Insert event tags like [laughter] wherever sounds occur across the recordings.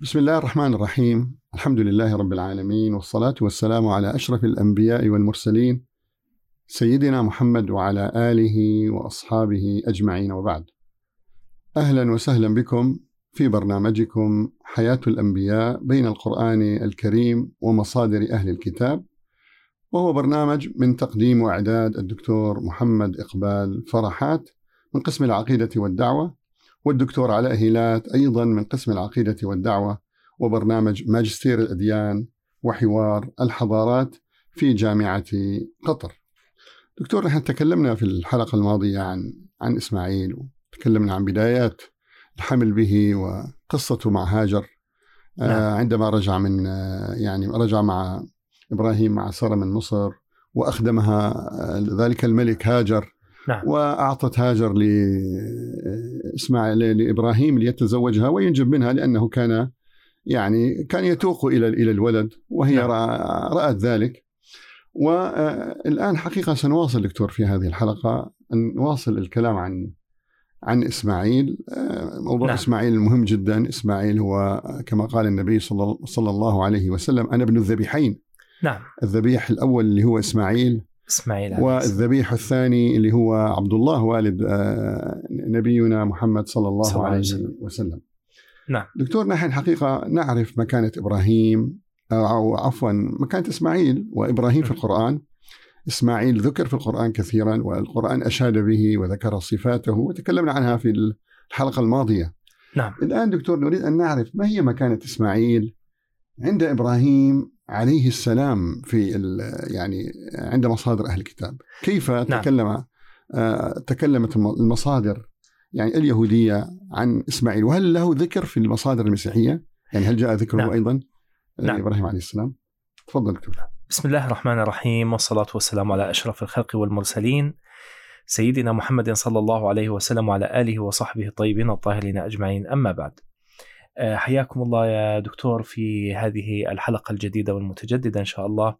بسم الله الرحمن الرحيم. الحمد لله رب العالمين والصلاة والسلام على أشرف الأنبياء والمرسلين سيدنا محمد وعلى آله وأصحابه أجمعين. وبعد أهلا وسهلا بكم في برنامجكم حياة الأنبياء بين القرآن الكريم ومصادر أهل الكتاب وهو برنامج من تقديم وإعداد الدكتور محمد إقبال فرحات من قسم العقيدة والدعوة والدكتور علاء هيلات أيضا من قسم العقيدة والدعوة وبرنامج ماجستير الأديان وحوار الحضارات في جامعة قطر دكتور نحن تكلمنا في الحلقة الماضية عن عن إسماعيل وتكلمنا عن بدايات الحمل به وقصته مع هاجر آه، نعم. عندما رجع من آه، يعني رجع مع إبراهيم مع سارة من مصر وأخدمها آه، ذلك الملك هاجر نعم. وأعطت هاجر لإسماعيل لإبراهيم ليتزوجها وينجب منها لأنه كان يعني كان يتوق إلى إلى الولد وهي نعم. رأت ذلك والآن حقيقة سنواصل دكتور في هذه الحلقة أن نواصل الكلام عن عن إسماعيل موضوع نعم. إسماعيل مهم جدا إسماعيل هو كما قال النبي صلى الله عليه وسلم أنا ابن الذبيحين نعم الذبيح الأول اللي هو إسماعيل إسماعيل والذبيح الثاني اللي هو عبد الله والد آه، نبينا محمد صلى الله صلى عليه وسلم. وسلم. نعم. دكتور نحن حقيقة نعرف مكانة إبراهيم أو عفوا مكانة إسماعيل وإبراهيم في القرآن. إسماعيل ذكر في القرآن كثيرا والقرآن أشاد به وذكر صفاته وتكلمنا عنها في الحلقة الماضية. نعم. الآن دكتور نريد أن نعرف ما هي مكانة إسماعيل عند إبراهيم عليه السلام في يعني عند مصادر أهل الكتاب. كيف نعم. تكلم آه تكلمت المصادر يعني اليهودية عن إسماعيل؟ وهل له ذكر في المصادر المسيحية؟ يعني هل جاء ذكره نعم. أيضا؟ نعم. إبراهيم عليه السلام. تفضل دكتور. بسم الله الرحمن الرحيم والصلاة والسلام على أشرف الخلق والمرسلين سيدنا محمد صلى الله عليه وسلم وعلى آله وصحبه الطيبين الطاهرين أجمعين. أما بعد حياكم الله يا دكتور في هذه الحلقة الجديدة والمتجددة إن شاء الله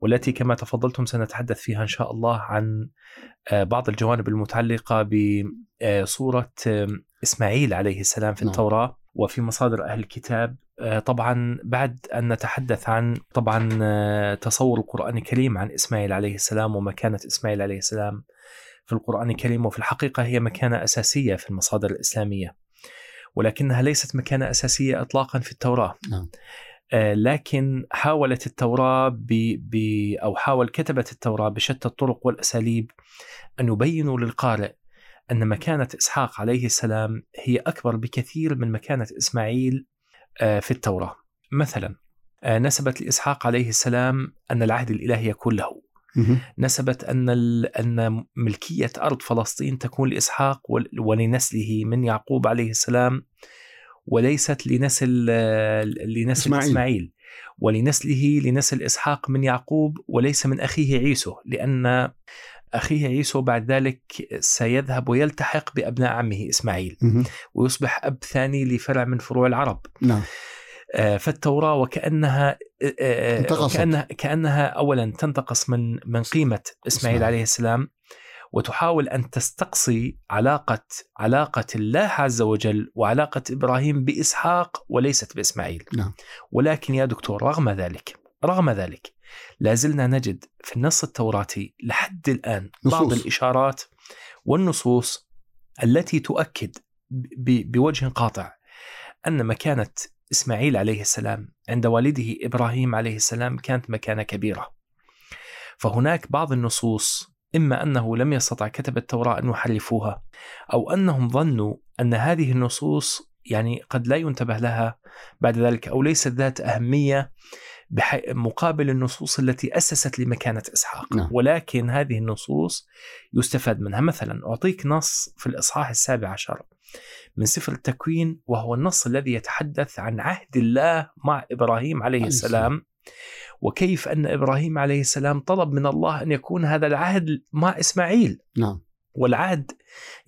والتي كما تفضلتم سنتحدث فيها إن شاء الله عن آه، بعض الجوانب المتعلقة بصورة آه، إسماعيل عليه السلام في نعم. التوراة وفي مصادر أهل الكتاب طبعا بعد أن نتحدث عن طبعا تصور القرآن الكريم عن إسماعيل عليه السلام ومكانة إسماعيل عليه السلام في القرآن الكريم وفي الحقيقة هي مكانة أساسية في المصادر الإسلامية ولكنها ليست مكانة أساسية إطلاقا في التوراة. نعم. آه، لكن حاولت التوراة ب... ب... أو حاول كتبة التوراة بشتى الطرق والأساليب أن يبينوا للقارئ أن مكانة إسحاق عليه السلام هي أكبر بكثير من مكانة إسماعيل آه، في التوراة. مثلا آه، نسبت لإسحاق عليه السلام أن العهد الإلهي يكون له نسبت أن أن ملكية أرض فلسطين تكون لإسحاق ولنسله من يعقوب عليه السلام وليست لنسل لنسل إسماعيل, إسماعيل. ولنسله لنسل اسحاق من يعقوب وليس من أخيه عيسو لأن أخيه عيسو بعد ذلك سيذهب ويلتحق بأبناء عمه إسماعيل. ويصبح أب ثاني لفرع من فروع العرب. نعم. فالتوراة وكأنها آه، آه، كأنها, كأنها أولا تنتقص من من قيمة إسماعيل عليه السلام وتحاول أن تستقصي علاقة علاقة الله عز وجل وعلاقة إبراهيم بإسحاق وليست بإسماعيل نعم. ولكن يا دكتور رغم ذلك رغم ذلك لا زلنا نجد في النص التوراتي لحد الآن نصوص. بعض الإشارات والنصوص التي تؤكد بوجه قاطع أن مكانة إسماعيل عليه السلام عند والده إبراهيم عليه السلام كانت مكانة كبيرة. فهناك بعض النصوص إما أنه لم يستطع كتب التوراة أن يحرفوها أو أنهم ظنوا أن هذه النصوص يعني قد لا ينتبه لها بعد ذلك أو ليست ذات أهمية مقابل النصوص التي أسست لمكانة إسحاق. نعم. ولكن هذه النصوص يستفاد منها. مثلا أعطيك نص في الإصحاح السابع عشر من سفر التكوين وهو النص الذي يتحدث عن عهد الله مع إبراهيم عليه السلام وكيف أن إبراهيم عليه السلام طلب من الله أن يكون هذا العهد مع إسماعيل. نعم. والعهد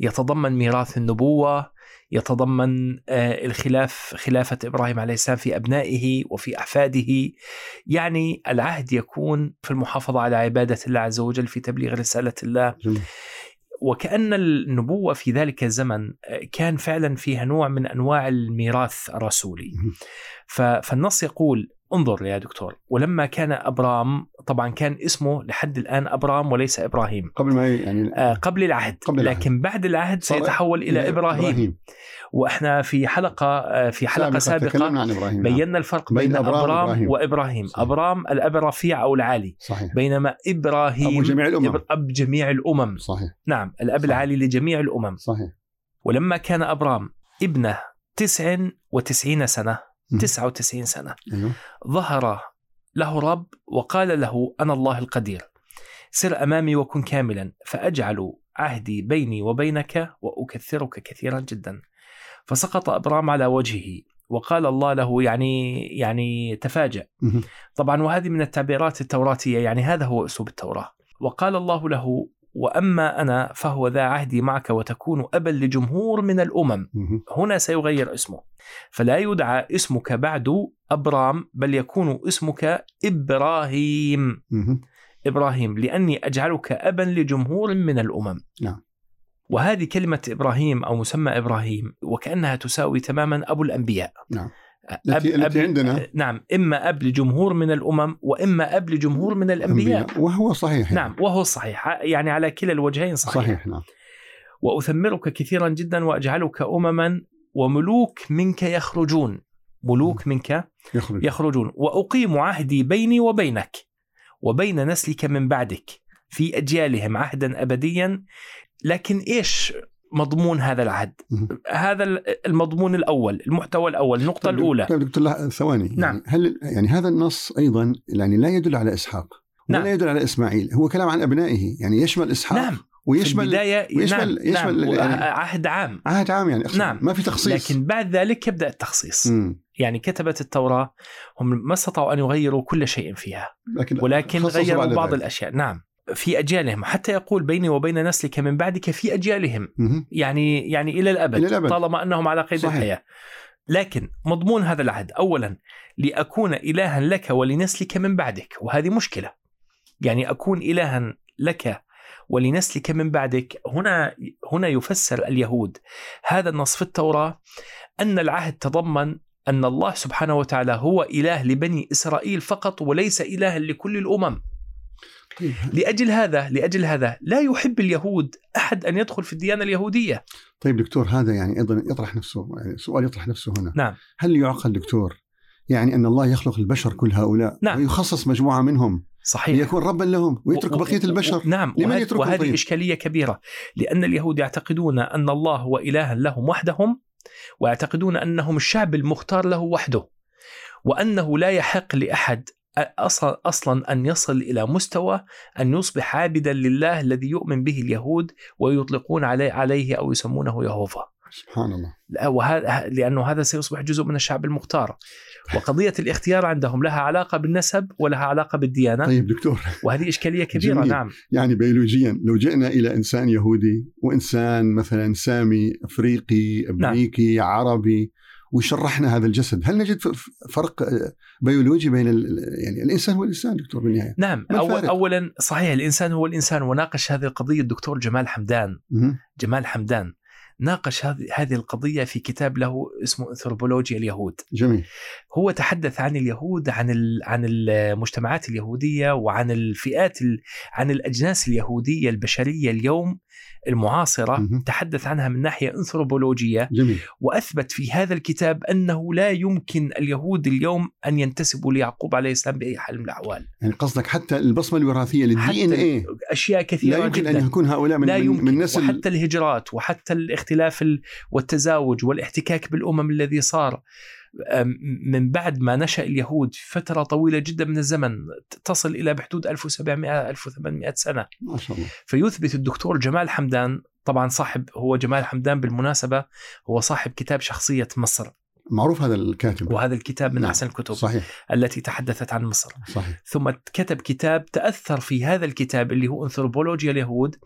يتضمن ميراث النبوة يتضمن آه، الخلاف خلافة إبراهيم عليه السلام في أبنائه وفي أحفاده. يعني العهد يكون في المحافظة على عبادة الله عز وجل في تبليغ رسالة الله. وكأن النبوة في ذلك الزمن كان فعلا فيها نوع من أنواع الميراث الرسولي. فالنص يقول انظر يا دكتور ولما كان أبرام طبعا كان اسمه لحد الآن أبرام وليس إبراهيم قبل ما يعني آه قبل العهد قبل العهد. لكن بعد العهد سيتحول إلى إبراهيم, إبراهيم. وإحنا في حلقة آه في حلقة سابقة, سابقة عن إبراهيم. بينا الفرق بين, بين أبرام, أبرام وإبراهيم, وإبراهيم. صحيح. أبرام الاب الرفيع أو العالي صحيح. بينما إبراهيم أبو جميع الأمم أب جميع الأمم صحيح نعم الأب صحيح. العالي لجميع الأمم صحيح ولما كان أبرام ابنه 99 سنة 99 سنة. أيوه. ظهر له رب وقال له أنا الله القدير سر أمامي وكن كاملا فأجعل عهدي بيني وبينك وأكثرك كثيرا جدا. فسقط أبرام على وجهه وقال الله له يعني يعني تفاجأ. طبعا وهذه من التعبيرات التوراتية يعني هذا هو أسلوب التوراة. وقال الله له وأما أنا فهو ذا عهدي معك وتكون أبا لجمهور من الأمم مهم. هنا سيغير اسمه فلا يدعى اسمك بعد أبرام بل يكون اسمك إبراهيم مهم. إبراهيم لأني أجعلك أبا لجمهور من الأمم نعم. وهذه كلمة إبراهيم أو مسمى إبراهيم وكأنها تساوي تماما أبو الأنبياء نعم. التي- التي عندنا. نعم. إما أب لجمهور من الأمم وإما أب لجمهور من الأنبياء. أنبياء. وهو صحيح. نعم وهو صحيح. يعني على كلا الوجهين صحيح, صحيح نعم. وأثمرك كثيرا جدا وأجعلك أمما وملوك منك يخرجون. ملوك منك يخرج. يخرجون. وأقيم عهدي بيني وبينك وبين نسلك من بعدك في أجيالهم عهدا أبديا. لكن إيش مضمون هذا العهد. هذا المضمون الأول المحتوى الأول النقطة طيب الأولى. طيب دكتور ثواني. نعم. يعني هل يعني هذا النص أيضا يعني لا يدل على إسحاق ولا نعم. يدل على إسماعيل. هو كلام عن أبنائه. يعني يشمل إسحاق نعم. ويشمل البداية ويشمل- نعم. يشمل نعم يعني- عهد عام. عهد عام يعني أقصد نعم. ما في تخصيص. لكن بعد ذلك يبدأ التخصيص. مم. يعني كتبة التوراة هم ما استطاعوا أن يغيروا كل شيء فيها. لكن ولكن غيروا بعض ذلك. الأشياء. نعم. في أجيالهم حتى يقول بيني وبين نسلك من بعدك في أجيالهم مهم. يعني يعني إلى الأبد, إلى الأبد. طالما أنهم على قيد صحيح. الحياة لكن مضمون هذا العهد أولا لأكون إلها لك ولنسلك من بعدك وهذه مشكلة يعني أكون إلها لك ولنسلك من بعدك هنا هنا يفسر اليهود هذا النص في التوراة أن العهد تضمن أن الله سبحانه وتعالى هو إله لبني إسرائيل فقط وليس إله لكل الأمم طيب [laughs] لأجل هذا لأجل هذا لا يحب اليهود أحد أن يدخل في الديانة اليهودية. طيب دكتور هذا يعني أيضا يطرح نفسه يعني سؤال يطرح نفسه هنا. نعم. هل يعقل دكتور يعني أن الله يخلق البشر كل هؤلاء؟ نعم. ويخصص مجموعة منهم صحيح. ليكون ربا لهم ويترك و- بقية البشر و- نعم. لمن وهذه, يتركهم وهذه طيب؟ إشكالية كبيرة. لأن اليهود يعتقدون أن الله هو إله لهم وحدهم ويعتقدون أنهم الشعب المختار له وحده وأنه لا يحق لأحد أصلا أصلا أن يصل إلى مستوى أن يصبح عابدا لله الذي يؤمن به اليهود ويطلقون عليه, عليه أو يسمونه يهوفا. سبحان الله. وهذا لأنه هذا سيصبح جزء من الشعب المختار. وقضية الاختيار عندهم لها علاقة بالنسب ولها علاقة بالديانة. طيب دكتور. وهذه إشكالية كبيرة جميل. نعم. يعني بيولوجيا لو جئنا إلى إنسان يهودي وإنسان مثلا سامي أفريقي أمريكي نعم. عربي وشرحنا هذا الجسد. هل نجد فرق بيولوجي بين يعني الإنسان هو الانسان دكتور بالنهايه نعم. أول؟ اولا صحيح الإنسان هو الإنسان. وناقش هذه القضية الدكتور جمال حمدان. مهم. جمال حمدان. ناقش هذه القضية في كتاب له اسمه انثروبولوجيا اليهود. جميل. هو تحدث عن اليهود عن عن المجتمعات اليهودية وعن الفئات ال- عن الأجناس اليهودية البشرية اليوم المعاصرة مهم. تحدث عنها من ناحية انثروبولوجيه جميل. وأثبت في هذا الكتاب أنه لا يمكن اليهود اليوم أن ينتسبوا ليعقوب عليه السلام بأي حال من الأحوال. يعني قصدك حتى البصمة الوراثية للدي إن إيه؟ أشياء كثيرة لا يمكن جدا. ان يكون هؤلاء من لا يمكن. من نسل وحتى الهجرات وحتى الاختلاف ال- والتزاوج والإحتكاك بالأمم الذي صار. من بعد ما نشأ اليهود في فترة طويلة جدا من الزمن تصل إلى بحدود 1700 1800 سنة. ما شاء الله. فيثبت الدكتور جمال حمدان طبعا صاحب هو جمال حمدان بالمناسبة هو صاحب كتاب شخصية مصر. معروف هذا الكاتب. وهذا الكتاب من نعم. أحسن الكتب صحيح. التي تحدثت عن مصر. صحيح. ثم كتب كتاب تأثر في هذا الكتاب اللي هو انثروبولوجيا اليهود.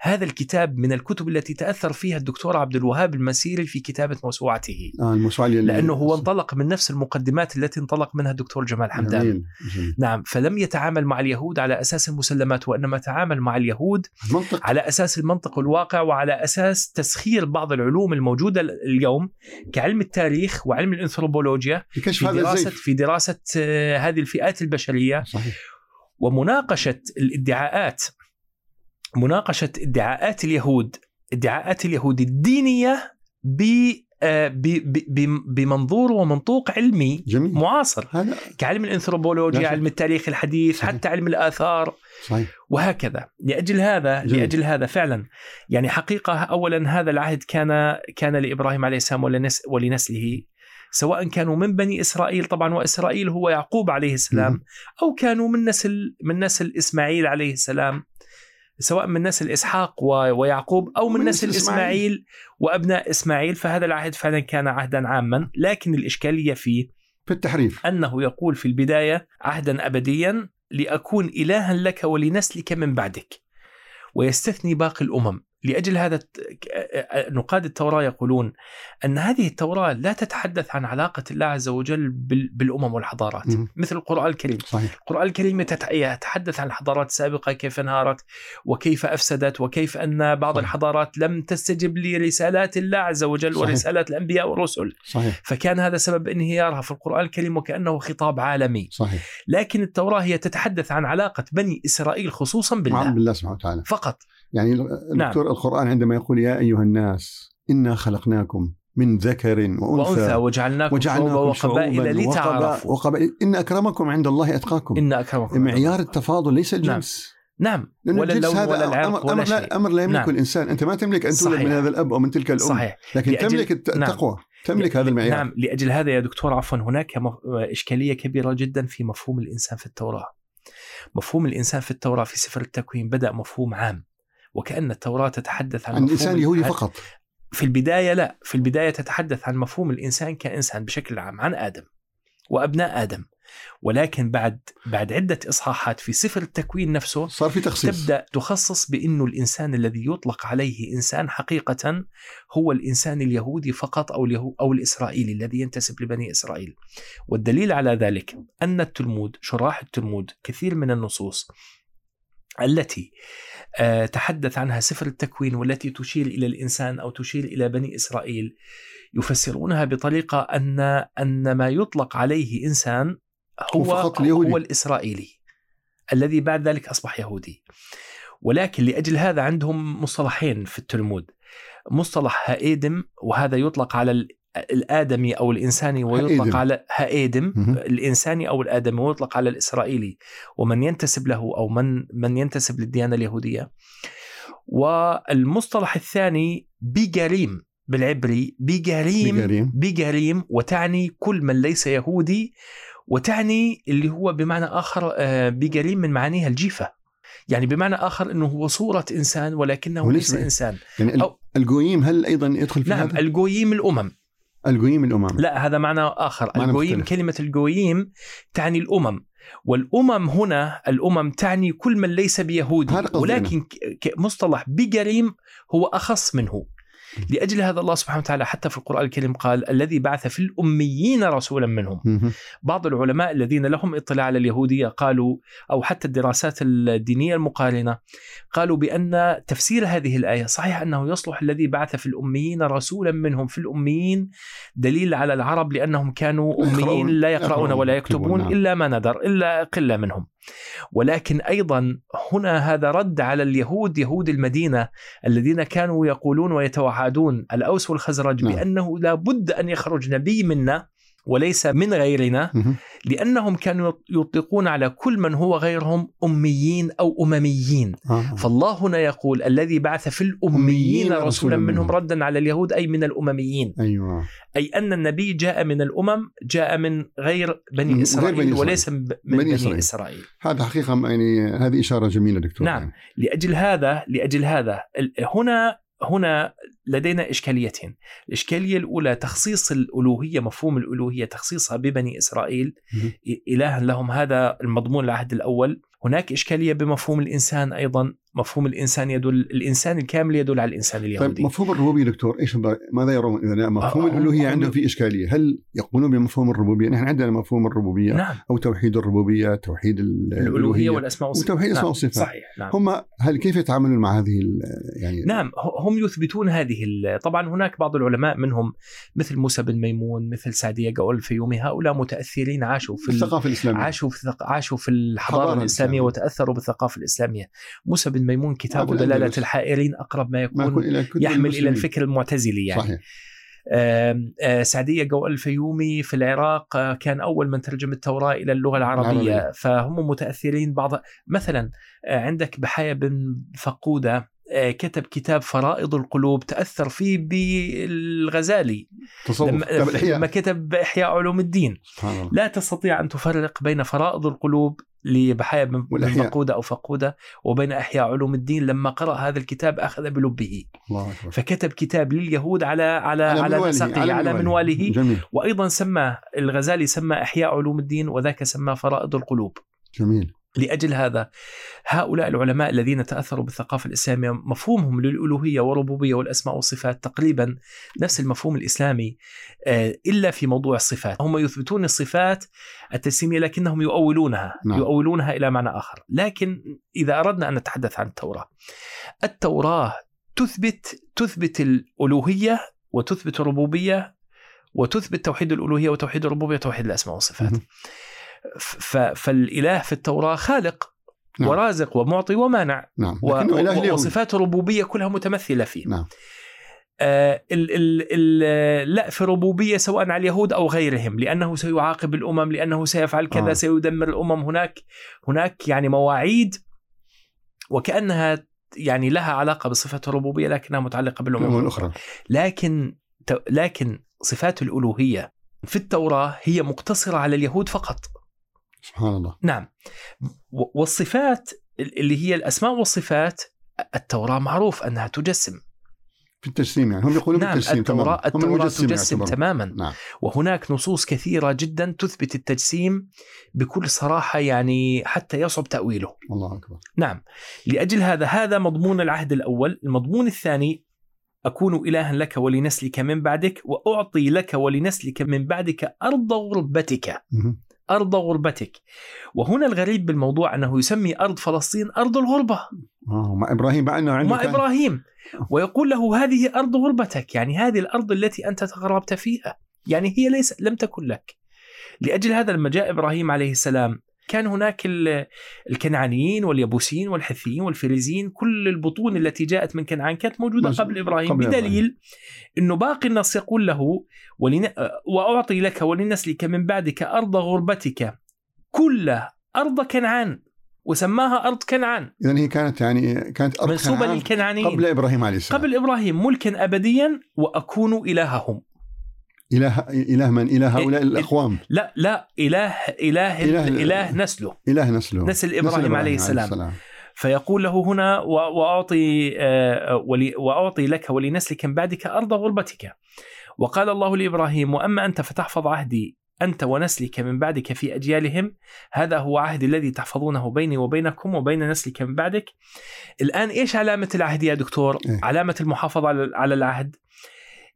هذا الكتاب من الكتب التي تأثر فيها الدكتور عبد الوهاب المسيري في كتابة موسوعته. آه الموسوعة اللي لأنه هو انطلق من نفس المقدمات التي انطلق منها الدكتور جمال حمدان. جميل جميل. نعم فلم يتعامل مع اليهود على أساس المسلمات وإنما تعامل مع اليهود منطق. على أساس المنطق والواقع وعلى أساس تسخير بعض العلوم الموجودة اليوم. كعلم التاريخ وعلم الانثروبولوجيا في دراسه في دراسة هذه الفئات البشرية. صحيح. ومناقشة الادعاءات مناقشة ادعاءات اليهود ادعاءات اليهود الدينية ب آه، بمنظور ومنطوق علمي جميل. معاصر. هذا كعلم الانثروبولوجيا. علم التاريخ الحديث صحيح. حتى علم الآثار. صحيح. وهكذا. لأجل هذا جميل. لأجل هذا فعلا. يعني حقيقة اولا هذا العهد كان كان لإبراهيم عليه السلام ولنس ولنسله. سواء كانوا من بني إسرائيل طبعا وإسرائيل هو يعقوب عليه السلام. أو كانوا من نسل من نسل إسماعيل عليه السلام سواء من نسل إسحاق و- ويعقوب أو من, ومن نسل إسماعيل. إسماعيل. وأبناء إسماعيل فهذا العهد فعلا كان عهدا عاما لكن الإشكالية فيه في التحريف أنه يقول في البداية عهدا ابديا لأكون الها لك ولنسلك من بعدك ويستثني باقي الأمم لأجل هذا نقاد التوراة يقولون أن هذه التوراة لا تتحدث عن علاقة الله عز وجل بال- بالأمم والحضارات. مثل القرآن الكريم. صحيح. القرآن الكريم يتحدث عن الحضارات السابقة كيف انهارت وكيف أفسدت وكيف أن بعض صحيح. الحضارات لم تستجب لرسالات الله عز وجل صحيح. ورسالات الأنبياء والرسل. صحيح. فكان هذا سبب انهيارها في القرآن الكريم وكأنه خطاب عالمي. صحيح. لكن التوراة هي تتحدث عن علاقة بني إسرائيل خصوصا بالله. بالله سبحانه وتعالى. فقط. يعني الدكتور القرآن عندما يقول يا أيها الناس إنا خلقناكم من ذكر وأنثى. وأنثى وجعلناكم وجعلناكم شعوبا وقبائل لتعارفوا. وقبائل, إن أكرمكم عند الله أتقاكم. إن أكرمكم معيار. التفاضل ليس الجنس. نعم. لأن ولا الجنس اللون هذا ولا العرق أمر, ولا أمر, شيء. لا أمر لا يملكه نعم. الإنسان. أنت ما تملك أن تولد. من هذا الأب أو من تلك الأم صحيح. لكن لأجل- تملك نعم. التقوى. تملك هذا المعيار. نعم. لأجل هذا يا دكتور عفوا هناك مف- إشكالية كبيرة جدا في مفهوم الإنسان في التوراة. مفهوم الإنسان في التوراة في سفر التكوين بدأ مفهوم عام. وكأن التوراة تتحدث عن عن الإنسان اليهودي عن- فقط. في البداية لا في البداية تتحدث عن مفهوم الإنسان كإنسان بشكل عام عن آدم وأبناء آدم. ولكن بعد بعد عدة إصحاحات في سفر التكوين نفسه صار في تخصيص. تبدأ تخصص بانه الإنسان الذي يطلق عليه إنسان حقيقة هو الإنسان اليهودي فقط أو اليهو أو الإسرائيلي الذي ينتسب لبني إسرائيل. والدليل على ذلك أن التلمود شراح التلمود كثير من النصوص التي آه، تحدث عنها سفر التكوين والتي تشير إلى الإنسان أو تشير إلى بني إسرائيل يفسرونها بطريقة أن أن ما يطلق عليه إنسان هو هو فقط اليهودي. هو الإسرائيلي الذي بعد ذلك أصبح يهودي ولكن لأجل هذا عندهم مصطلحين في التلمود مصطلح هائدم وهذا يطلق على ال- الآدمي أو الإنساني ويطلق هائدم. على هائدم مهم. الإنساني أو الآدمي ويطلق على الإسرائيلي ومن ينتسب له أو من من ينتسب للديانة اليهودية والمصطلح الثاني بيجاريم بالعبري بيجاريم بيجاريم. بيجاريم وتعني كل من ليس يهودي وتعني اللي هو بمعنى آخر آه، بيجاريم من معانيها الجيفة يعني بمعنى آخر إنه هو صورة إنسان ولكنه وليس ليس إنسان يعني ال- أو- الجويم هل أيضا يدخل في نعم هذا؟ الجويم الأمم الجويم الأمم. لا هذا معنى آخر. معنى الجويم مختلف. كلمة الجويم تعني الأمم والأمم هنا الأمم تعني كل من ليس بيهودي ولكن مصطلح بجريم هو أخص منه. لأجل هذا الله سبحانه وتعالى حتى في القرآن الكريم قال الذي بعث في الأميين رسولا منهم. بعض العلماء الذين لهم اطلاع على اليهودية قالوا أو حتى الدراسات الدينية المقارنة قالوا بأن تفسير هذه الآية صحيح أنه يصلح الذي بعث في الأميين رسولا منهم في الأميين دليل على العرب لأنهم كانوا أميين لا يقرؤون ولا يكتبون، نعم. إلا ما ندر إلا قلة منهم ولكن أيضا هنا هذا رد على اليهود يهود المدينة الذين كانوا يقولون ويتوعدون الأوس والخزرج نعم. بأنه لا بد أن يخرج نبي منا وليس من غيرنا مهم. لأنهم كانوا يطلقون على كل من هو غيرهم أميين أو أمميين آه. فالله هنا يقول الذي بعث في الأميين أميين رسولا منهم. ردا على اليهود أي من الأمميين أيوة أي أن النبي جاء من الأمم جاء من غير بني غير اسرائيل بني إسرائيل. وليس من بني بني إسرائيل. إسرائيل هذا حقيقة يعني هذه إشارة جميلة دكتور نعم. لأجل هذا لأجل هذا هنا هنا لدينا إشكاليتين، الإشكالية الأولى تخصيص الألوهية مفهوم الألوهية تخصيصها ببني إسرائيل. مهم. الها لهم هذا المضمون العهد الأول، هناك إشكالية بمفهوم الإنسان أيضا، مفهوم الإنسان يدل الإنسان الكامل يدل على الإنسان طيب اليهودي. مفهوم الربوبية دكتور إيش ماذا يرون إذا مفهوم آه، الألوهية هم- عندهم في إشكالية. هل يقولون بمفهوم الربوبية؟ نحن عندنا مفهوم الربوبية نعم. أو توحيد الربوبية توحيد ال- الألوهية والأسماء والصفات. وتوحيد الأسماء نعم. والصفات. صحيح نعم. هم هل كيف يتعاملون مع هذه يعني نعم هم يثبتون هذه طبعا هناك بعض العلماء منهم مثل موسى بن ميمون مثل سعدية قول الفيومي هؤلاء متأثرين عاشوا في ال- الثقافة الإسلامية. عاشوا في عاشوا في الإسلامية الإسلامية. وتأثروا بالثقافة الإسلامية. موسى بن ميمون كتاب دلالة. الحائرين أقرب ما يكون كتب يحمل إلى المسلمين. الفكر المعتزلي يعني صحيح آه، سعدية قول الفيومي في العراق آه، كان أول من ترجم التوراة إلى اللغة العربية العربية. فهم متأثرين بعض مثلا آه، عندك بحايا بن فقودة كتب كتاب فرائض القلوب تأثر فيه بالغزالي. تصوف لما, لما كتب إحياء علوم الدين. سبحان لا تستطيع أن تفرق بين فرائض القلوب لبحايا بن. فقودة أو فقودة وبين إحياء علوم الدين. لما قرأ هذا الكتاب أخذ بلبه. الله أكبر. فكتب كتاب لليهود على على على, منواله، نسقه على منواله. جميل. وأيضا سماه الغزالي سمى إحياء علوم الدين وذاك سماه فرائض القلوب. جميل. لأجل هذا هؤلاء العلماء الذين تأثروا بالثقافة الإسلامية مفهومهم للألوهية والربوبية والأسماء والصفات تقريبا نفس المفهوم الإسلامي آه، إلا في موضوع الصفات. هم يثبتون الصفات التجسيميه لكنهم يؤولونها نعم. يؤولونها إلى معنى آخر. لكن إذا أردنا أن نتحدث عن التوراة التوراة تثبت تثبت الألوهية وتثبت الربوبية وتثبت توحيد الألوهية وتوحيد الربوبية وتوحيد الأسماء والصفات. فالإله في التوراة خالق نعم. ورازق ومعطي ومانع. نعم و- وصفات الربوبيه كلها متمثلة فيه. نعم. آه ال ال ال لا في الربوبيه سواء على اليهود أو غيرهم لأنه سيعاقب الأمم لأنه سيفعل كذا آه. سيدمر الأمم. هناك هناك يعني مواعيد وكأنها يعني لها علاقة بصفه الربوبية لكنها متعلقة بالأمم. الامم الاخرى لكن لكن صفات الألوهية في التوراة هي مقتصرة على اليهود فقط. سبحان الله. نعم. والصفات اللي هي الأسماء والصفات التوراة معروف أنها تجسم. في التجسيم يعني. هم يقولون نعم بالتجسيم التوراة, تماما. التوراة المجسم تجسم يعتبرون. تماما. نعم. وهناك نصوص كثيرة جدا تثبت التجسيم بكل صراحة يعني حتى يصعب تأويله. الله أكبر. نعم. لأجل هذا هذا مضمون العهد الأول. المضمون الثاني أكون إلها لك ولنسلك من بعدك وأعطي لك ولنسلك من بعدك أرض غربتك. أرض غربتك. وهنا الغريب بالموضوع أنه يسمي أرض فلسطين أرض الغربة. آه مع إبراهيم مع عنده مع كان- إبراهيم. ويقول له هذه أرض غربتك. يعني هذه الأرض التي أنت تغربت فيها. يعني هي ليس لم تكن لك. لأجل هذا لما جاء إبراهيم عليه السلام كان هناك ال- الكنعانيين واليبوسيين والحثيين والفريزيين كل البطون التي جاءت من كنعان كانت موجودة مز- قبل إبراهيم قبل بدليل إنه باقي النص يقول له ولن... وأعطي لك ولنسلك من بعدك أرض غربتك كل أرض كنعان وسماها أرض كنعان. اذا هي كانت يعني كانت أرض منسوبة كنعان للكنعانيين. قبل إبراهيم عليه السلام. قبل إبراهيم ملكا أبديا وأكون إلههم. اله إله من؟ إله هؤلاء الاقوام لا لا إله إله- إله, إله نسله. إله نسله. نسل إبراهيم عليه السلام. السلام. فيقول له هنا و- وأعطي آه، ولي وأعطي لك ولنسلك من بعدك أرض غربتك. وقال الله لإبراهيم وأما أنت فتحفظ عهدي أنت ونسلك من بعدك في أجيالهم هذا هو عهدي الذي تحفظونه بيني وبينكم وبين نسلك من بعدك. الآن إيش علامة العهد يا دكتور؟ إيه؟ علامة المحافظة على على العهد.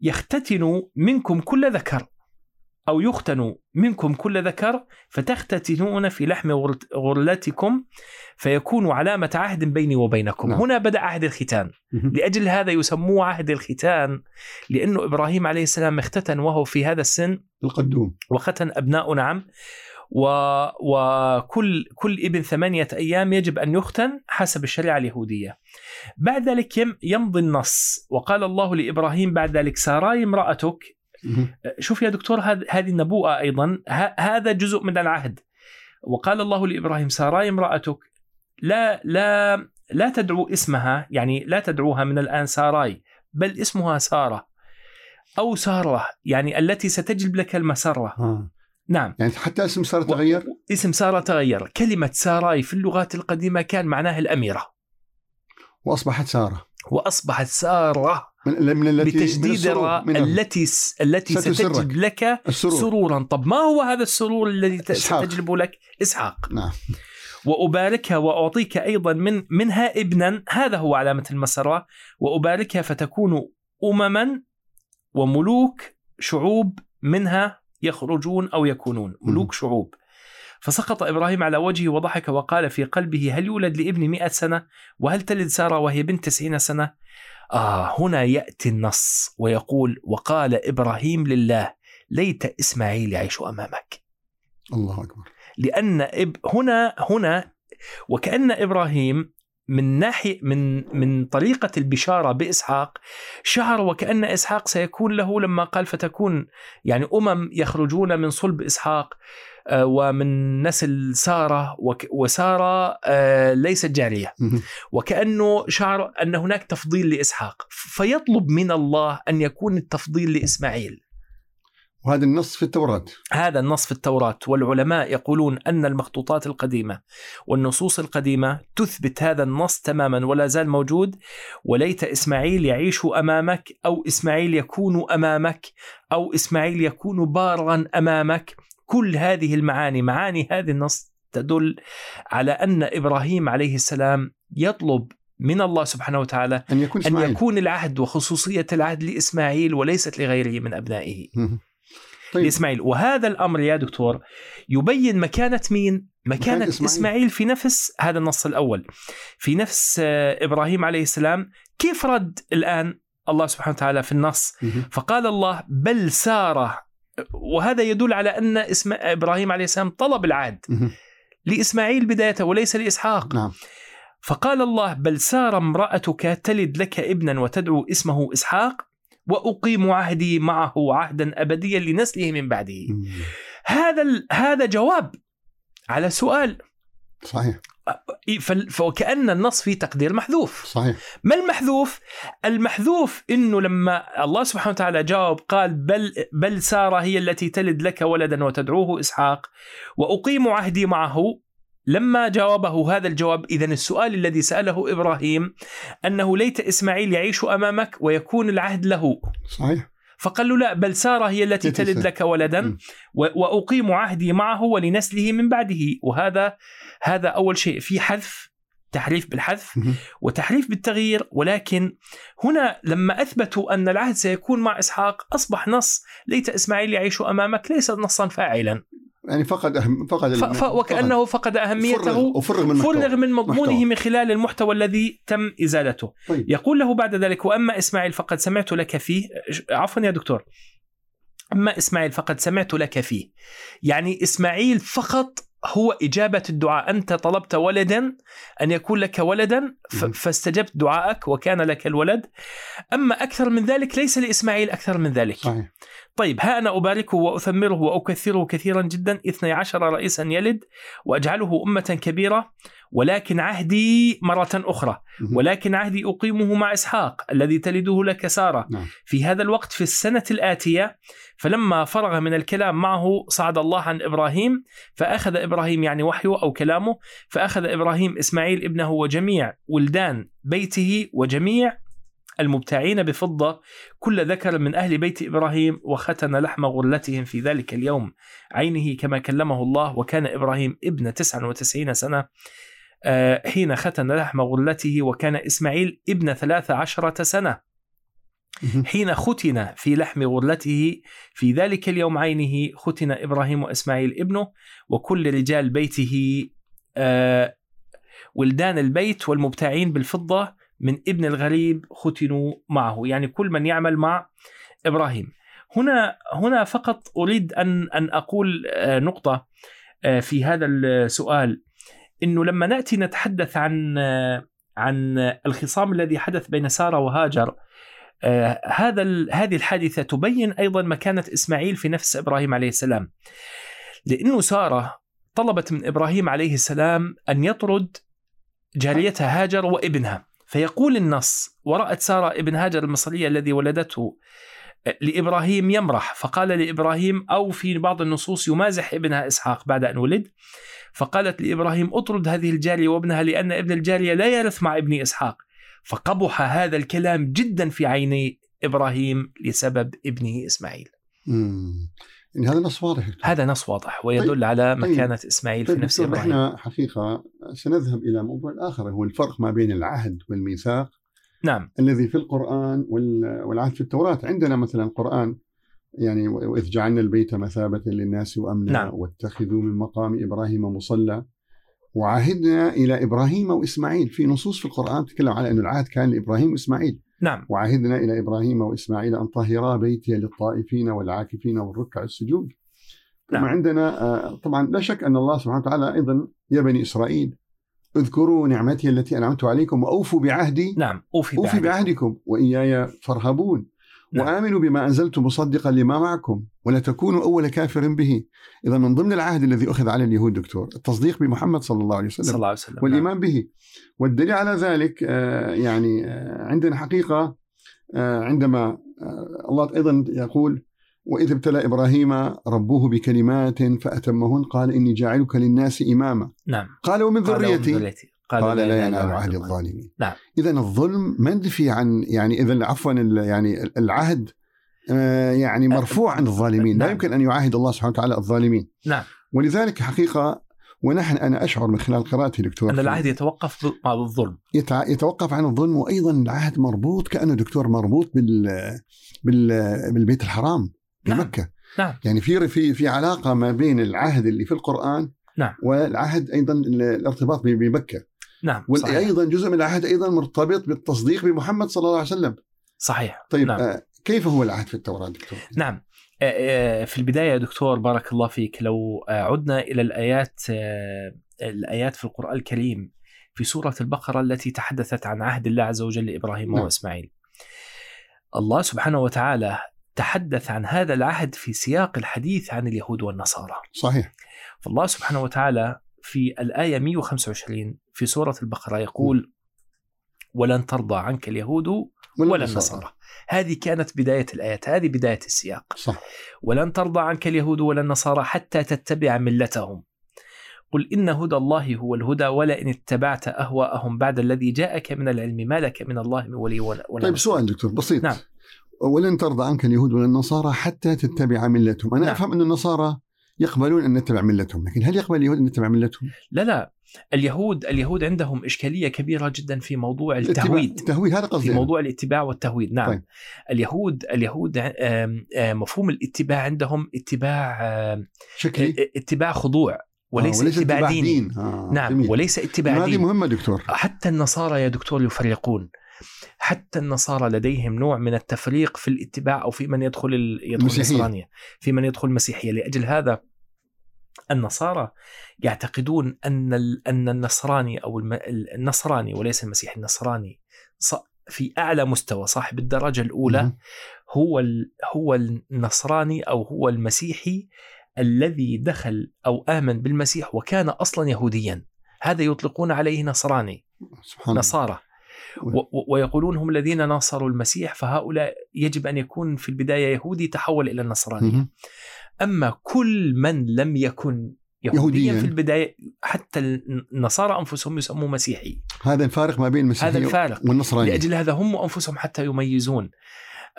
يختتن منكم كل ذكر أو يختن منكم كل ذكر فتختتنون في لحم غر- غرلتكم فيكون علامة عهد بيني وبينكم نعم. هنا بدأ عهد الختان. لأجل هذا يسموه عهد الختان لأنه إبراهيم عليه السلام اختتن وهو في هذا السن القدوم وختن أبناء نعم و... وكل كل ابن ثمانية أيام يجب أن يختن حسب الشريعة اليهودية. بعد ذلك يم... يمضي النص. وقال الله لإبراهيم بعد ذلك ساراي امرأتك. شوف يا دكتور هذ- هذه النبوءة أيضا. ه- هذا جزء من العهد. وقال الله لإبراهيم ساراي امرأتك. لا لا لا تدعو اسمها يعني لا تدعوها من الآن ساراي بل اسمها سارة أو سارة يعني التي ستجلب لك المسرة. آه. نعم. يعني حتى اسم صار تغير؟ اسم سارة تغير. كلمة ساراي في اللغات القديمة كان معناها الأميرة. وأصبحت سارة. وأصبحت سارة. من, من التي بتجديد من ال- التي التي. ستجلب لك السرور. سرورا. طب ما هو هذا السرور الذي ت- إسحاق. ستجلب لك؟ إسحاق. نعم. وأباركها وأعطيك أيضا من منها ابنا. هذا هو علامة المسرة. وأباركها فتكون أمما. وملوك شعوب منها يخرجون أو يكونون. ملوك شعوب. فسقط إبراهيم على وجهه وضحك وقال في قلبه هل يولد لابني مئة سنة؟ وهل تلد سارة وهي بنت تسعين سنة؟ آه هنا يأتي النص ويقول وقال إبراهيم لله ليت إسماعيل يعيش أمامك. الله أكبر. لأن إب هنا هنا وكأن إبراهيم من ناحية من من طريقة البشارة بإسحاق شعر وكأن إسحاق سيكون له لما قال فتكون يعني أمم يخرجون من صلب إسحاق آه، ومن نسل سارة وك- وسارة آه، ليست جارية. مهم. وكأنه شعر أن هناك تفضيل لإسحاق. فيطلب من الله أن يكون التفضيل لإسماعيل. وهذا النص في التوراة. هذا النص في التوراة. والعلماء يقولون أن المخطوطات القديمة والنصوص القديمة تثبت هذا النص تماما ولا زال موجود. وليت إسماعيل يعيش أمامك أو إسماعيل يكون أمامك أو إسماعيل يكون بارا أمامك. كل هذه المعاني معاني هذا النص تدل على أن إبراهيم عليه السلام يطلب من الله سبحانه وتعالى أن يكون أن يكون العهد وخصوصية العهد لإسماعيل وليست لغيره من أبنائه. طيب لإسماعيل وهذا الأمر يا دكتور يبين مكانة مين؟ مكانة إسماعيل. إسماعيل. في نفس هذا النص الأول في نفس آه، إبراهيم عليه السلام كيف رد الآن الله سبحانه وتعالى في النص. فقال الله بل سارة وهذا يدل على أن اسم إبراهيم عليه السلام طلب العهد. لإسماعيل بداية وليس لإسحاق نعم فقال الله بل سار امرأتك تلد لك ابنا وتدعو اسمه إسحاق وأقيم عهدي معه عهدا أبديا لنسله من بعده. هذا ال- هذا جواب على سؤال. صحيح. فوكأن النص فيه تقدير محذوف. صحيح. ما المحذوف؟ المحذوف إنه لما الله سبحانه وتعالى جاوب قال بل بل سارة هي التي تلد لك ولدا وتدعوه إسحاق وأقيم عهدي معه لما جاوبه هذا الجواب اذا السؤال الذي سأله إبراهيم أنه ليت إسماعيل يعيش أمامك ويكون العهد له. صحيح. فقال له لا بل سارة هي التي تلد لك ولدا وأقيم عهدي معه ولنسله من بعده. وهذا هذا أول شيء. في حذف تحريف بالحذف. وتحريف بالتغيير. ولكن هنا لما أثبتوا أن العهد سيكون مع إسحاق أصبح نص ليت إسماعيل يعيش أمامك ليس نصا فاعلا. يعني فقد أهم فقد ف- وكأنه فقد أهميته فرغ وفرغ من. فرغ من مضمونه محتوى. من خلال المحتوى الذي تم إزالته. طيب. يقول له بعد ذلك وأما إسماعيل فقد سمعت لك فيه عفوا يا دكتور. أما إسماعيل فقد سمعت لك فيه. يعني إسماعيل فقط هو إجابة الدعاء، أنت طلبت ولدا أن يكون لك ولدا. فاستجبت دعائك وكان لك الولد. أما أكثر من ذلك ليس لإسماعيل أكثر من ذلك. صحيح طيب ها أنا أباركه وأثمره وأكثره كثيرا جدا اثني عشر رئيسا يلد وأجعله أمة كبيرة ولكن عهدي مرة أخرى. ولكن عهدي أقيمه مع إسحاق الذي تلده لك سارة نعم. في هذا الوقت في السنة الآتية فلما فرغ من الكلام معه صعد الله عن إبراهيم فأخذ إبراهيم يعني وحيه أو كلامه فأخذ إبراهيم إسماعيل ابنه وجميع ولدان بيته وجميع المبتاعين بفضة كل ذكر من أهل بيت إبراهيم وختن لحم غرلتهم في ذلك اليوم عينه كما كلمه الله وكان إبراهيم ابن 99 سنة حين ختن لحم غرلته وكان إسماعيل ابن 13 سنة. مهم. حين ختن في لحم غرلته في ذلك اليوم عينه ختن إبراهيم وإسماعيل ابنه وكل رجال بيته آه، ولدان البيت والمبتاعين بالفضة من ابن الغريب ختنوا معه. يعني كل من يعمل مع إبراهيم. هنا هنا فقط أريد أن أن أقول آه، نقطة آه، في هذا السؤال. إنه لما نأتي نتحدث عن عن الخصام الذي حدث بين سارة وهاجر آه، هذا هذه الحادثة تبين أيضا مكانة إسماعيل في نفس إبراهيم عليه السلام. لأنه سارة طلبت من إبراهيم عليه السلام أن يطرد جاريتها هاجر وابنها. فيقول النص ورأت سارة ابن هاجر المصرية الذي ولدته لإبراهيم يمرح. فقال لإبراهيم أو في بعض النصوص يمازح ابنها إسحاق بعد أن ولد. فقالت لإبراهيم أطرد هذه الجارية وابنها لأن ابن الجارية لا يرث مع ابن إسحاق. فقبح هذا الكلام جدا في عيني إبراهيم لسبب ابنه إسماعيل. مم. يعني هذا نص واضح هذا نص واضح ويدل طيب. على طيب. مكانة إسماعيل في طيب نفس دكتور إبراهيم. إحنا حقيقة سنذهب إلى موضوع آخر هو الفرق ما بين العهد والميثاق. نعم الذي في القرآن وال- والعهد في التوراة عندنا مثلا القرآن يعني وإذ جعلنا البيت مثابة للناس وأمنا نعم. واتخذوا من مقام إبراهيم مصلى وعهدنا إلى إبراهيم وإسماعيل في نصوص في القرآن تتكلم على أن العهد كان لإبراهيم وإسماعيل نعم وعهدنا إلى إبراهيم وإسماعيل أن طهرا بيتي للطائفين والعاكفين والركع السجود. نعم. عندنا آه، طبعا لا شك أن الله سبحانه وتعالى أيضا يا بني إسرائيل اذكروا نعمتي التي أنعمت عليكم وأوفوا بعهدي نعم أوفي أوفي بعهدك. بعهدكم وإياي فارهبون نعم. وآمنوا بما أنزلت مصدقا لما معكم ولا تكونوا أول كافر به. اذا من ضمن العهد الذي أخذ على اليهود دكتور التصديق بمحمد صلى الله عليه وسلم صلى الله عليه وسلم نعم. والايمان به والدليل على ذلك آه، يعني آه، عندنا حقيقة آه، عندما الله أيضا يقول وإذ ابتلى إبراهيم ربه بكلمات فأتمهن قال إني جاعلك للناس إماما. نعم. قال ومن قال ذريتي؟ ذريتي. قال لا ينال عهد الظالمين. نعم. اذا الظلم منفي عن يعني اذا عفوا يعني العهد آه، يعني مرفوع عن الظالمين. لا نعم. يمكن أن يعاهد الله سبحانه وتعالى الظالمين. نعم. ولذلك حقيقة ونحن أنا أشعر من خلال قراءتي دكتور في- العهد يتوقف مع الظلم. يتوقف عن الظلم وأيضا العهد مربوط كأنه دكتور مربوط بال... بال... بالبيت الحرام. نعم. بمكه نعم يعني في في في علاقة ما بين العهد اللي في القرآن نعم. والعهد أيضا ال- الارتباط بمكة نعم وأيضا جزء من العهد أيضا مرتبط بالتصديق بمحمد صلى الله عليه وسلم صحيح طيب نعم. آه كيف هو العهد في التوراة دكتور؟ نعم آه، آه، في البداية يا دكتور بارك الله فيك لو عدنا إلى الآيات آه، الآيات في القرآن الكريم في سورة البقرة التي تحدثت عن عهد الله عز وجل لإبراهيم نعم. وإسماعيل الله سبحانه وتعالى تحدث عن هذا العهد في سياق الحديث عن اليهود والنصارى. صحيح. فالله سبحانه وتعالى في الآية 125 في سورة البقرة يقول ولن ترضى عنك اليهود ولا النصارى. هذه كانت بداية الآيات هذه بداية السياق. صح. ولن ترضى عنك اليهود ولا النصارى حتى تتبع ملتهم. قل إن هدى الله هو الهدى ولئن اتبعت أهواءهم بعد الذي جاءك من العلم ما لك من الله من ولي ولا طيب. سؤال دكتور بسيط. نعم. ولن ترضى عنك اليهود ولا النصارى حتى تتبع ملتهم أنا نعم. أفهم أن النصارى يقبلون أن نتبع ملتهم لكن هل يقبل اليهود أن نتبع ملتهم؟ لا لا اليهود اليهود عندهم إشكالية كبيرة جدا في موضوع التهويد التهويد هذا قصدي في أنا. موضوع الاتباع والتهويد نعم طيب. اليهود اليهود مفهوم الاتباع عندهم اتباع شكلي اتباع خضوع وليس, آه، وليس اتباع ديني دين آه. نعم جميل. وليس اتباع هذه ديني مهمة دكتور حتى النصارى يا دكتور يفرقون حتى النصارى لديهم نوع من التفريق في الاتباع أو في من يدخل ال... يدخل. النصرانية في من يدخل المسيحية لأجل هذا النصارى يعتقدون أن ال... أن النصراني أو الم... النصراني وليس المسيحي النصراني. في أعلى مستوى صاحب الدرجة الأولى. هو ال... هو النصراني أو هو المسيحي الذي دخل أو آمن بالمسيح وكان أصلا يهوديا هذا يطلقون عليه نصراني سبحان نصارى ويقولون هم الذين ناصروا المسيح فهؤلاء يجب أن يكون في البداية يهودي تحول إلى النصرانية. مهم. أما كل من لم يكن يهوديا, يهودياً. في البداية حتى النصارى أنفسهم يسموه مسيحي. هذا الفارق ما بين المسيحية هذا الفارق. والنصرانية. لأجل هذا هم أنفسهم حتى يميزون.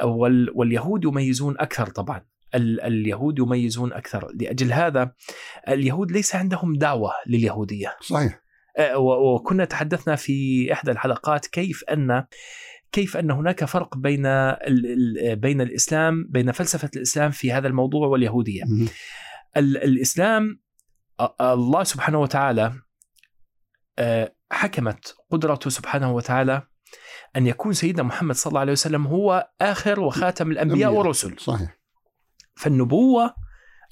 وال واليهود يميزون أكثر طبعا. ال اليهود يميزون أكثر. لأجل هذا اليهود ليس عندهم دعوة لليهودية. صحيح. وكنا تحدثنا في إحدى الحلقات كيف ان كيف أن هناك فرق بين بين الإسلام بين فلسفة الإسلام في هذا الموضوع واليهودية. الإسلام الله سبحانه وتعالى آه، حكمت قدرته سبحانه وتعالى أن يكون سيدنا محمد صلى الله عليه وسلم هو آخر وخاتم الأنبياء. والرسل، صحيح فالنبوة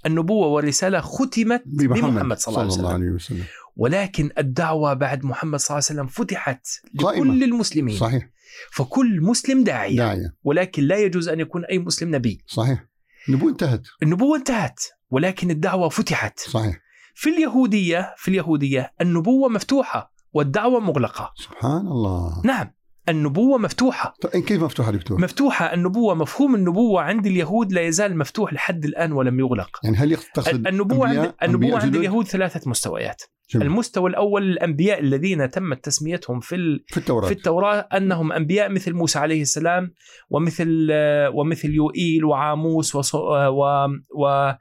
النبوة والرسالة ختمت بمحمد, بمحمد صلى الله عليه وسلم. ولكن الدعوة بعد محمد صلى الله عليه وسلم فتحت قائمة. لكل المسلمين. صحيح. فكل مسلم داعية. داعية. ولكن لا يجوز أن يكون أي مسلم نبي. صحيح. النبوة انتهت. النبوة انتهت ولكن الدعوة فتحت. صحيح. في اليهودية في اليهودية النبوة مفتوحة والدعوة مغلقة. سبحان الله. نعم النبوة مفتوحة. طيب كيف مفتوحة دكتور؟ مفتوحة. النبوة مفهوم النبوة عند اليهود لا يزال مفتوح لحد الآن ولم يغلق. يعني هل تقصد النبوة عند النبوة أنبياء عند؟ اليهود ثلاثة مستويات. جميل. المستوى الأول الانبياء الذين تمت تسميتهم في ال... في التوراة. في التوراة أنهم أنبياء مثل موسى عليه السلام ومثل آه، ومثل يوئيل وعاموس وص- آه، و و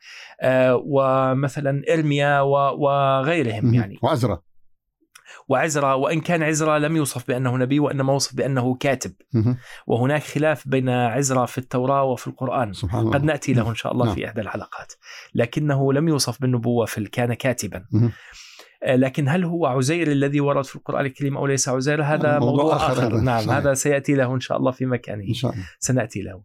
آه، ومثلا إرميا و- وغيرهم. يعني. وعزرا. وعزرا وإن كان عزرا لم يوصف بأنه نبي وإنما وصف بأنه كاتب. وهناك خلاف بين عزرا في التوراة وفي القرآن. سبحان الله. قد نأتي له إن شاء الله نعم. في إحدى الحلقات. لكنه لم يوصف بالنبوة في كان كاتبا. لكن هل هو عزير الذي ورد في القرآن الكريم أو ليس عزير هذا موضوع موضوع, آخر آخر. [laughs] نعم صحيح. هذا سيأتي له إن شاء الله في مكانه إن شاء الله سنأتي له.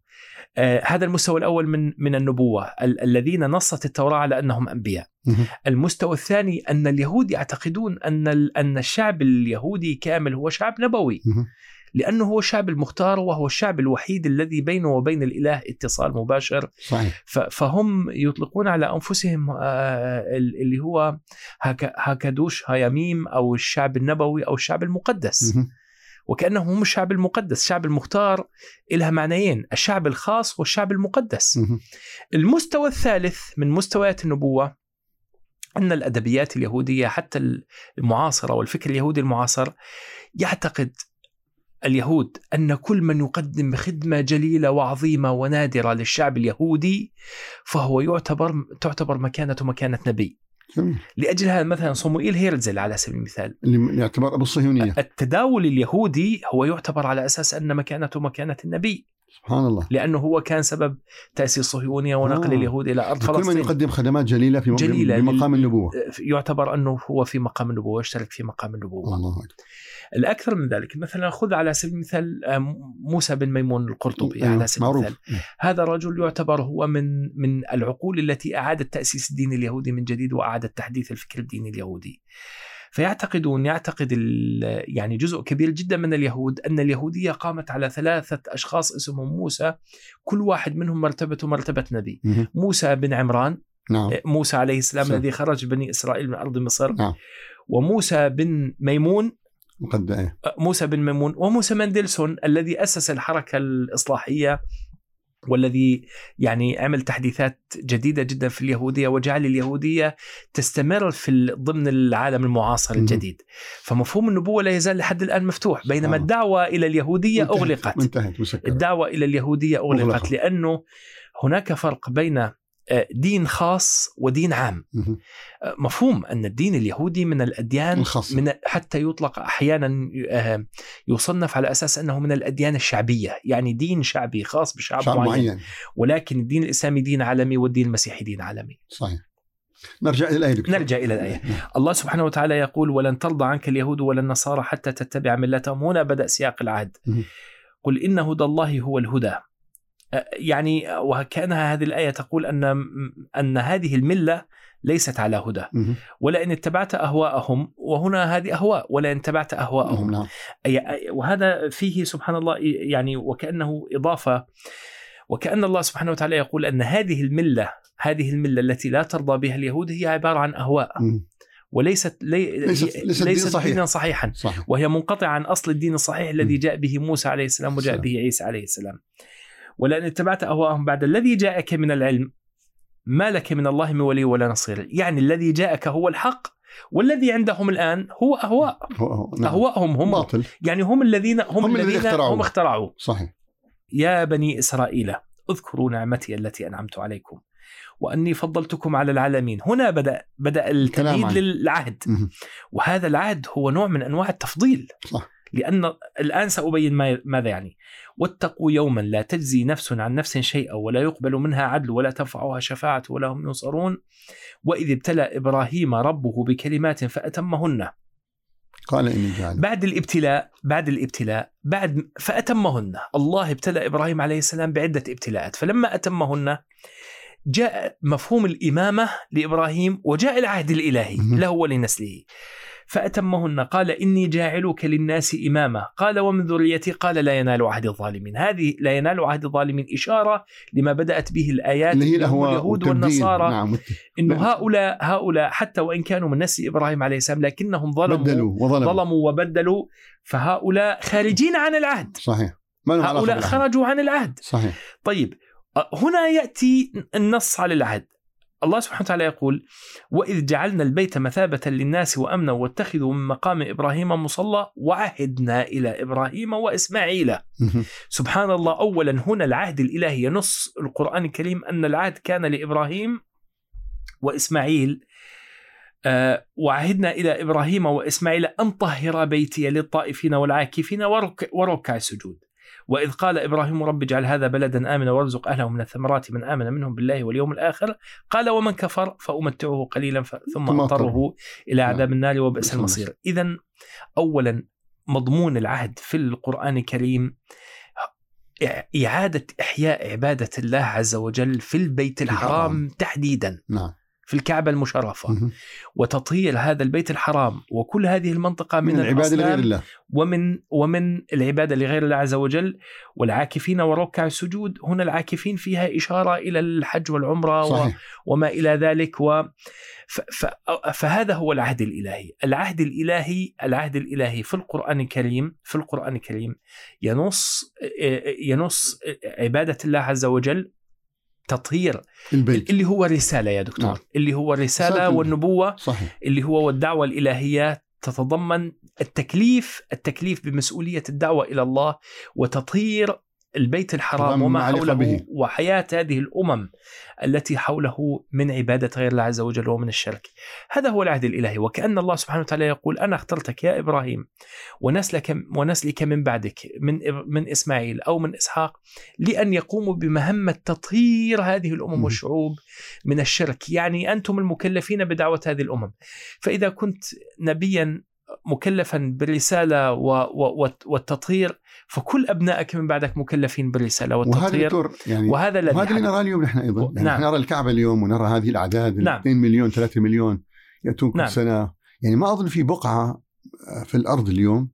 آه هذا المستوى الأول من من النبوة ال- الذين نصت التوراة على أنهم أنبياء. مهم. المستوى الثاني أن اليهود يعتقدون ال- أن الشعب اليهودي كامل هو شعب نبوي لأنه هو الشعب المختار وهو الشعب الوحيد الذي بينه وبين الإله اتصال مباشر. صحيح. فهم يطلقون على أنفسهم آه، ال- اللي هو هاكدوش هايميم أو الشعب النبوي أو الشعب المقدس. وكأنه هم الشعب المقدس، الشعب المختار لها معنيين، الشعب الخاص والشعب المقدس. المستوى الثالث من مستويات النبوة أن الأدبيات اليهودية حتى المعاصرة والفكر اليهودي المعاصر يعتقد اليهود أن كل من يقدم خدمة جليلة وعظيمة ونادرة للشعب اليهودي فهو يعتبر تعتبر مكانته مكانه نبي. جميل لاجل هذا مثلا صموئيل هيرزل على سبيل المثال. اللي يعتبر أبو الصهيونية. التداول اليهودي هو يعتبر على أساس أن مكانته مكانه النبي. سبحان الله. لأنه هو كان سبب تأسيس الصهيونية ونقل آه. اليهود إلى أرض كل من فلسطين. يقدم خدمات جليلة في جليلة بمقام النبوة. يعتبر أنه هو في مقام النبوة يشترك في مقام النبوة. الله أكبر. الأكثر من ذلك مثلا خذ على سبيل المثال آه، موسى بن ميمون القرطبي على سبيل المثال معروف هذا الرجل يعتبر هو من من العقول التي أعادت تأسيس الدين اليهودي من جديد واعادت تحديث الفكر الديني اليهودي. فيعتقدون يعتقد ال- يعني جزء كبير جدا من اليهود أن اليهودية قامت على ثلاثة أشخاص اسمهم موسى كل واحد منهم مرتبته مرتبة نبي. موسى بن عمران نعم موسى عليه السلام. الذي خرج بني إسرائيل من أرض مصر نعم. وموسى بن ميمون وقد إيه موسى بن ميمون وموسى مندلسون الذي أسس الحركة الإصلاحية والذي يعني عمل تحديثات جديدة جدا في اليهودية وجعل اليهودية تستمر في ضمن العالم المعاصر. الجديد فمفهوم النبوة لا يزال لحد الآن مفتوح بينما سبحان الله. الدعوة إلى اليهودية انتهت- الدعوة إلى اليهودية أغلقت مغلقة. لأنه هناك فرق بين آه، دين خاص ودين عام مهم. مفهوم أن الدين اليهودي من الأديان الخاصة. من حتى يطلق أحيانا آه، يصنف على أساس أنه من الأديان الشعبية، يعني دين شعبي خاص بشعب شعب معين. معين ولكن الدين الإسلامي دين عالمي والدين المسيحي دين عالمي. صحيح نرجع إلى الآية دكتور نرجع إلى الآية. نعم. الله سبحانه وتعالى يقول: ولن ترضى عنك اليهود ولا النصارى حتى تتبع ملتهم، هنا بدأ سياق العهد. قل إن هدى الله هو الهدى. يعني وكانها هذه الآية تقول أن أن هذه الملة ليست على هدى. ولئن اتبعت أهواءهم وهنا هذه أهواء ولئن اتبعت أهواءهم نعم وهذا فيه سبحان الله يعني وكأنه إضافة وكأن الله سبحانه وتعالى يقول أن هذه الملة هذه الملة التي لا ترضى بها اليهود هي عبارة عن أهواء مهم. وليست لي ليست- ليست دين صحيح. دينا صحيحا صحيح وهي منقطعة عن أصل الدين الصحيح الذي. جاء به موسى عليه السلام وجاء السلام. به عيسى عليه السلام ولئن اتبعت أهواءهم بعد الذي جاءك من العلم. ما لك من الله من ولي ولا نصير. يعني الذي جاءك هو الحق والذي عندهم الآن هو هو نعم. أهواءهم هم. باطل. يعني هم الذين هم, هم الذين اخترعوا. هم اخترعوا صحيح. يا بني إسرائيل اذكروا نعمتي التي أنعمت عليكم وأني فضلتكم على العالمين. هنا بدا بدأ التمهيد للعهد. وهذا العهد هو نوع من أنواع التفضيل. صح. لأن الآن سأبين ما- ماذا يعني. واتقوا يوما لا تجزي نفس عن نفس شيئا ولا يقبل منها عدل ولا تنفعها شفاعة ولا هم ينصرون. وإذ ابتلى إبراهيم ربه بكلمات فأتمهن. قال إني جاعل. بعد الابتلاء بعد الابتلاء بعد فأتمهن. الله ابتلى إبراهيم عليه السلام بعدة ابتلاءات. فلما أتمهن جاء مفهوم الإمامة لإبراهيم وجاء العهد الإلهي. له ولنسله. فأتمهن قال إني جاعلك للناس إماما. قال ومن ذريتي؟ قال لا ينال عهد الظالمين. هذه لا ينال عهد الظالمين إشارة لما بدأت به الآيات اللي هي اليهود. والنصارى. نعم. إنه نعم. هؤلاء هؤلاء حتى وإن كانوا من نسل إبراهيم عليه السلام لكنهم ظلموا بدلوا وظلموا. ظلموا وبدلوا فهؤلاء خارجين عن العهد. صحيح. ما هؤلاء. خرجوا عن العهد. صحيح. طيب هنا يأتي النص على العهد. الله سبحانه وتعالى يقول وإذ جعلنا البيت مثابة للناس وأمنا واتخذوا من مقام إبراهيم مصلى وعهدنا إلى إبراهيم وإسماعيل. سبحان الله أولا هنا العهد الإلهي ينص القرآن الكريم أن العهد كان لإبراهيم وإسماعيل آه وعهدنا إلى إبراهيم وإسماعيل أن طهر بيتي للطائفين والعاكفين ورك وركع السجود وإذ قال إبراهيم رب اجعل هذا بلدا آمنا وارزق أهله من الثمرات من آمن منهم بالله واليوم الآخر. قال ومن كفر فأمتعه قليلا ثم أضطره. إلى نعم. عذاب النار وبئس بئس المصير. إذا أولا مضمون العهد في القرآن الكريم إع- إعادة إحياء عبادة الله عز وجل في البيت الحرام. تحديدا. نعم. في الكعبة المشرفة. وتطهير هذا البيت الحرام وكل هذه المنطقة من, من العبادة لغير الله. ومن ومن العبادة لغير الله عز وجل. والعاكفين وركع السجود هنا العاكفين فيها إشارة إلى الحج والعمرة و صحيح. وما إلى ذلك. و ف ف فهذا هو العهد الإلهي، العهد الإلهي العهد الإلهي في القرآن الكريم في القرآن الكريم ينص ينص عبادة الله عز وجل تطهير البيت اللي هو الرساله يا دكتور. نعم. اللي هو الرساله رسالة والنبوة صحيح. اللي هو والدعوة الإلهية. تتضمن التكليف التكليف بمسؤولية الدعوة إلى الله وتطهير البيت الحرام وما حوله به. وحياة هذه الأمم التي حوله من عبادة غير الله عز وجل ومن الشرك هذا هو العهد الإلهي وكأن الله سبحانه وتعالى يقول أنا اخترتك يا إبراهيم ونسلك ونسلك من بعدك من من إسماعيل أو من إسحاق لأن يقوموا بمهمة تطهير هذه الأمم مم. والشعوب من الشرك يعني أنتم المكلفين بدعوة هذه الأمم فإذا كنت نبيا مكلفا بالرسالة و و والتطهير فكل أبنائك من بعدك مكلفين بالرسالة وهذا والتطهير دكتور يعني وهذا الذي وهذا اللي. نراه اليوم نحن أيضا يعني نعم. نحن نرى الكعبة اليوم ونرى هذه الأعداد نعم. 2 مليون 3 مليون يأتون كل نعم. سنة يعني ما أظن في بقعة في الأرض اليوم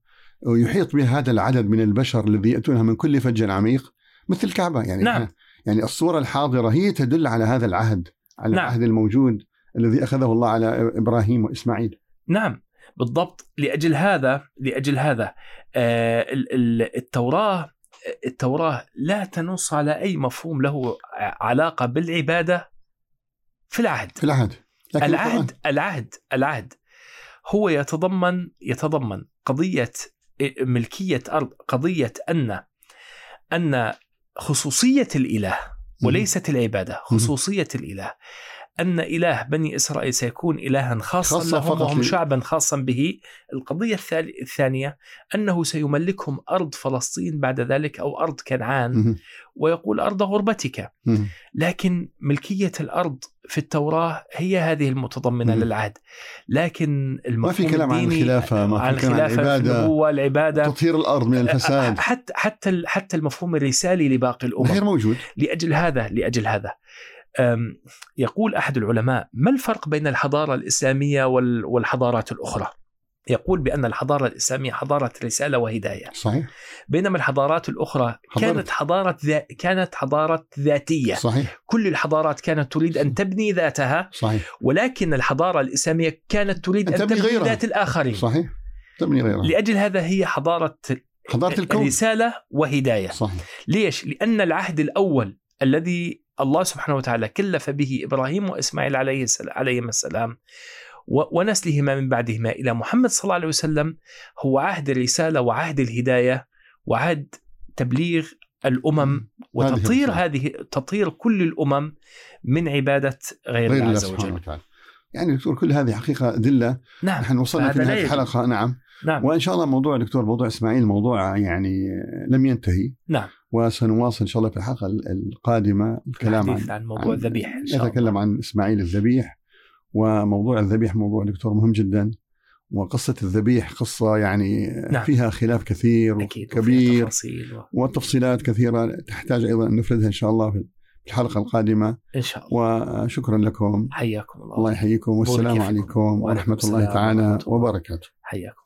يحيط بها هذا العدد من البشر الذي يأتونها من كل فج عميق مثل الكعبة يعني نعم. يعني الصورة الحاضرة هي تدل على هذا العهد على نعم. العهد الموجود الذي أخذه الله على إبراهيم وإسماعيل نعم بالضبط لأجل هذا لأجل هذا آه ال- ال- التوراة التوراة لا تنص على أي مفهوم له علاقة بالعبادة في العهد. في العهد. لكن العهد العهد. العهد هو يتضمن يتضمن قضية ملكية أرض قضية أن أن خصوصية الإله القرآن- وليست العبادة خصوصية الإله. أن إله بني إسرائيل سيكون إلها خاصا خاصة لهم فقط وهم شعبا خاصا به القضية الثانية أنه سيملكهم أرض فلسطين بعد ذلك أو أرض كنعان. ويقول أرض غربتك. لكن ملكية الأرض في التوراة هي هذه المتضمنة. للعهد لكن ما في كلام عن الخلافة، ما في عن الخلافة العبادة. النبوة العبادة تطهير الأرض من الفساد حتى حتى حتى المفهوم الرسالي لباقي الأمم غير موجود لأجل هذا لأجل هذا يقول أحد العلماء ما الفرق بين الحضارة الإسلامية وال- والحضارات الأخرى؟ يقول بأن الحضارة الإسلامية حضارة رسالة وهداية. صحيح. بينما الحضارات الأخرى حضارة- كانت حضارة ذا كانت حضارة ذاتية. صحيح. كل الحضارات كانت تريد أن تبني ذاتها صحيح. ولكن الحضارة الإسلامية كانت تريد أن أن تبني تبني غيرها. ذات الآخرين. صحيح. تبني غيرها. لأجل هذا هي حضارة حضارة الكون. رسالة وهداية. صحيح. ليش؟ لأن العهد الأول الذي الله سبحانه وتعالى كلف به إبراهيم وإسماعيل عليه عليهما السلام. ونسلهما من بعدهما إلى محمد صلى الله عليه وسلم. هو عهد الرسالة وعهد الهداية وعهد تبليغ الأمم وتطهير الرسالة. هذه تطهير كل الأمم من عبادة غير, غير الله عز سبحانه وجل وتعالى. يعني دكتور كل هذه حقيقة أدلة. نعم. نحن وصلنا في يجوز. الحلقة. نعم. نعم. وإن شاء الله موضوع دكتور موضوع إسماعيل موضوع يعني لم ينتهي. نعم. وسنواصل إن شاء الله في الحلقة القادمة الكلام عن عن موضوع الذبيح إن شاء الله. نتكلم عن إسماعيل الذبيح وموضوع الذبيح موضوع دكتور مهم جدا وقصة الذبيح قصة يعني نعم. فيها خلاف كثير أكيد كبير و... والتفصيلات كثيرة تحتاج أيضا أن نفردها إن شاء الله في الحلقة القادمة. إن شاء الله. وشكرا لكم. حياكم الله. الله يحييكم. والسلام. عليكم ورحمة الله تعالى ورحمة. وبركاته. حياكم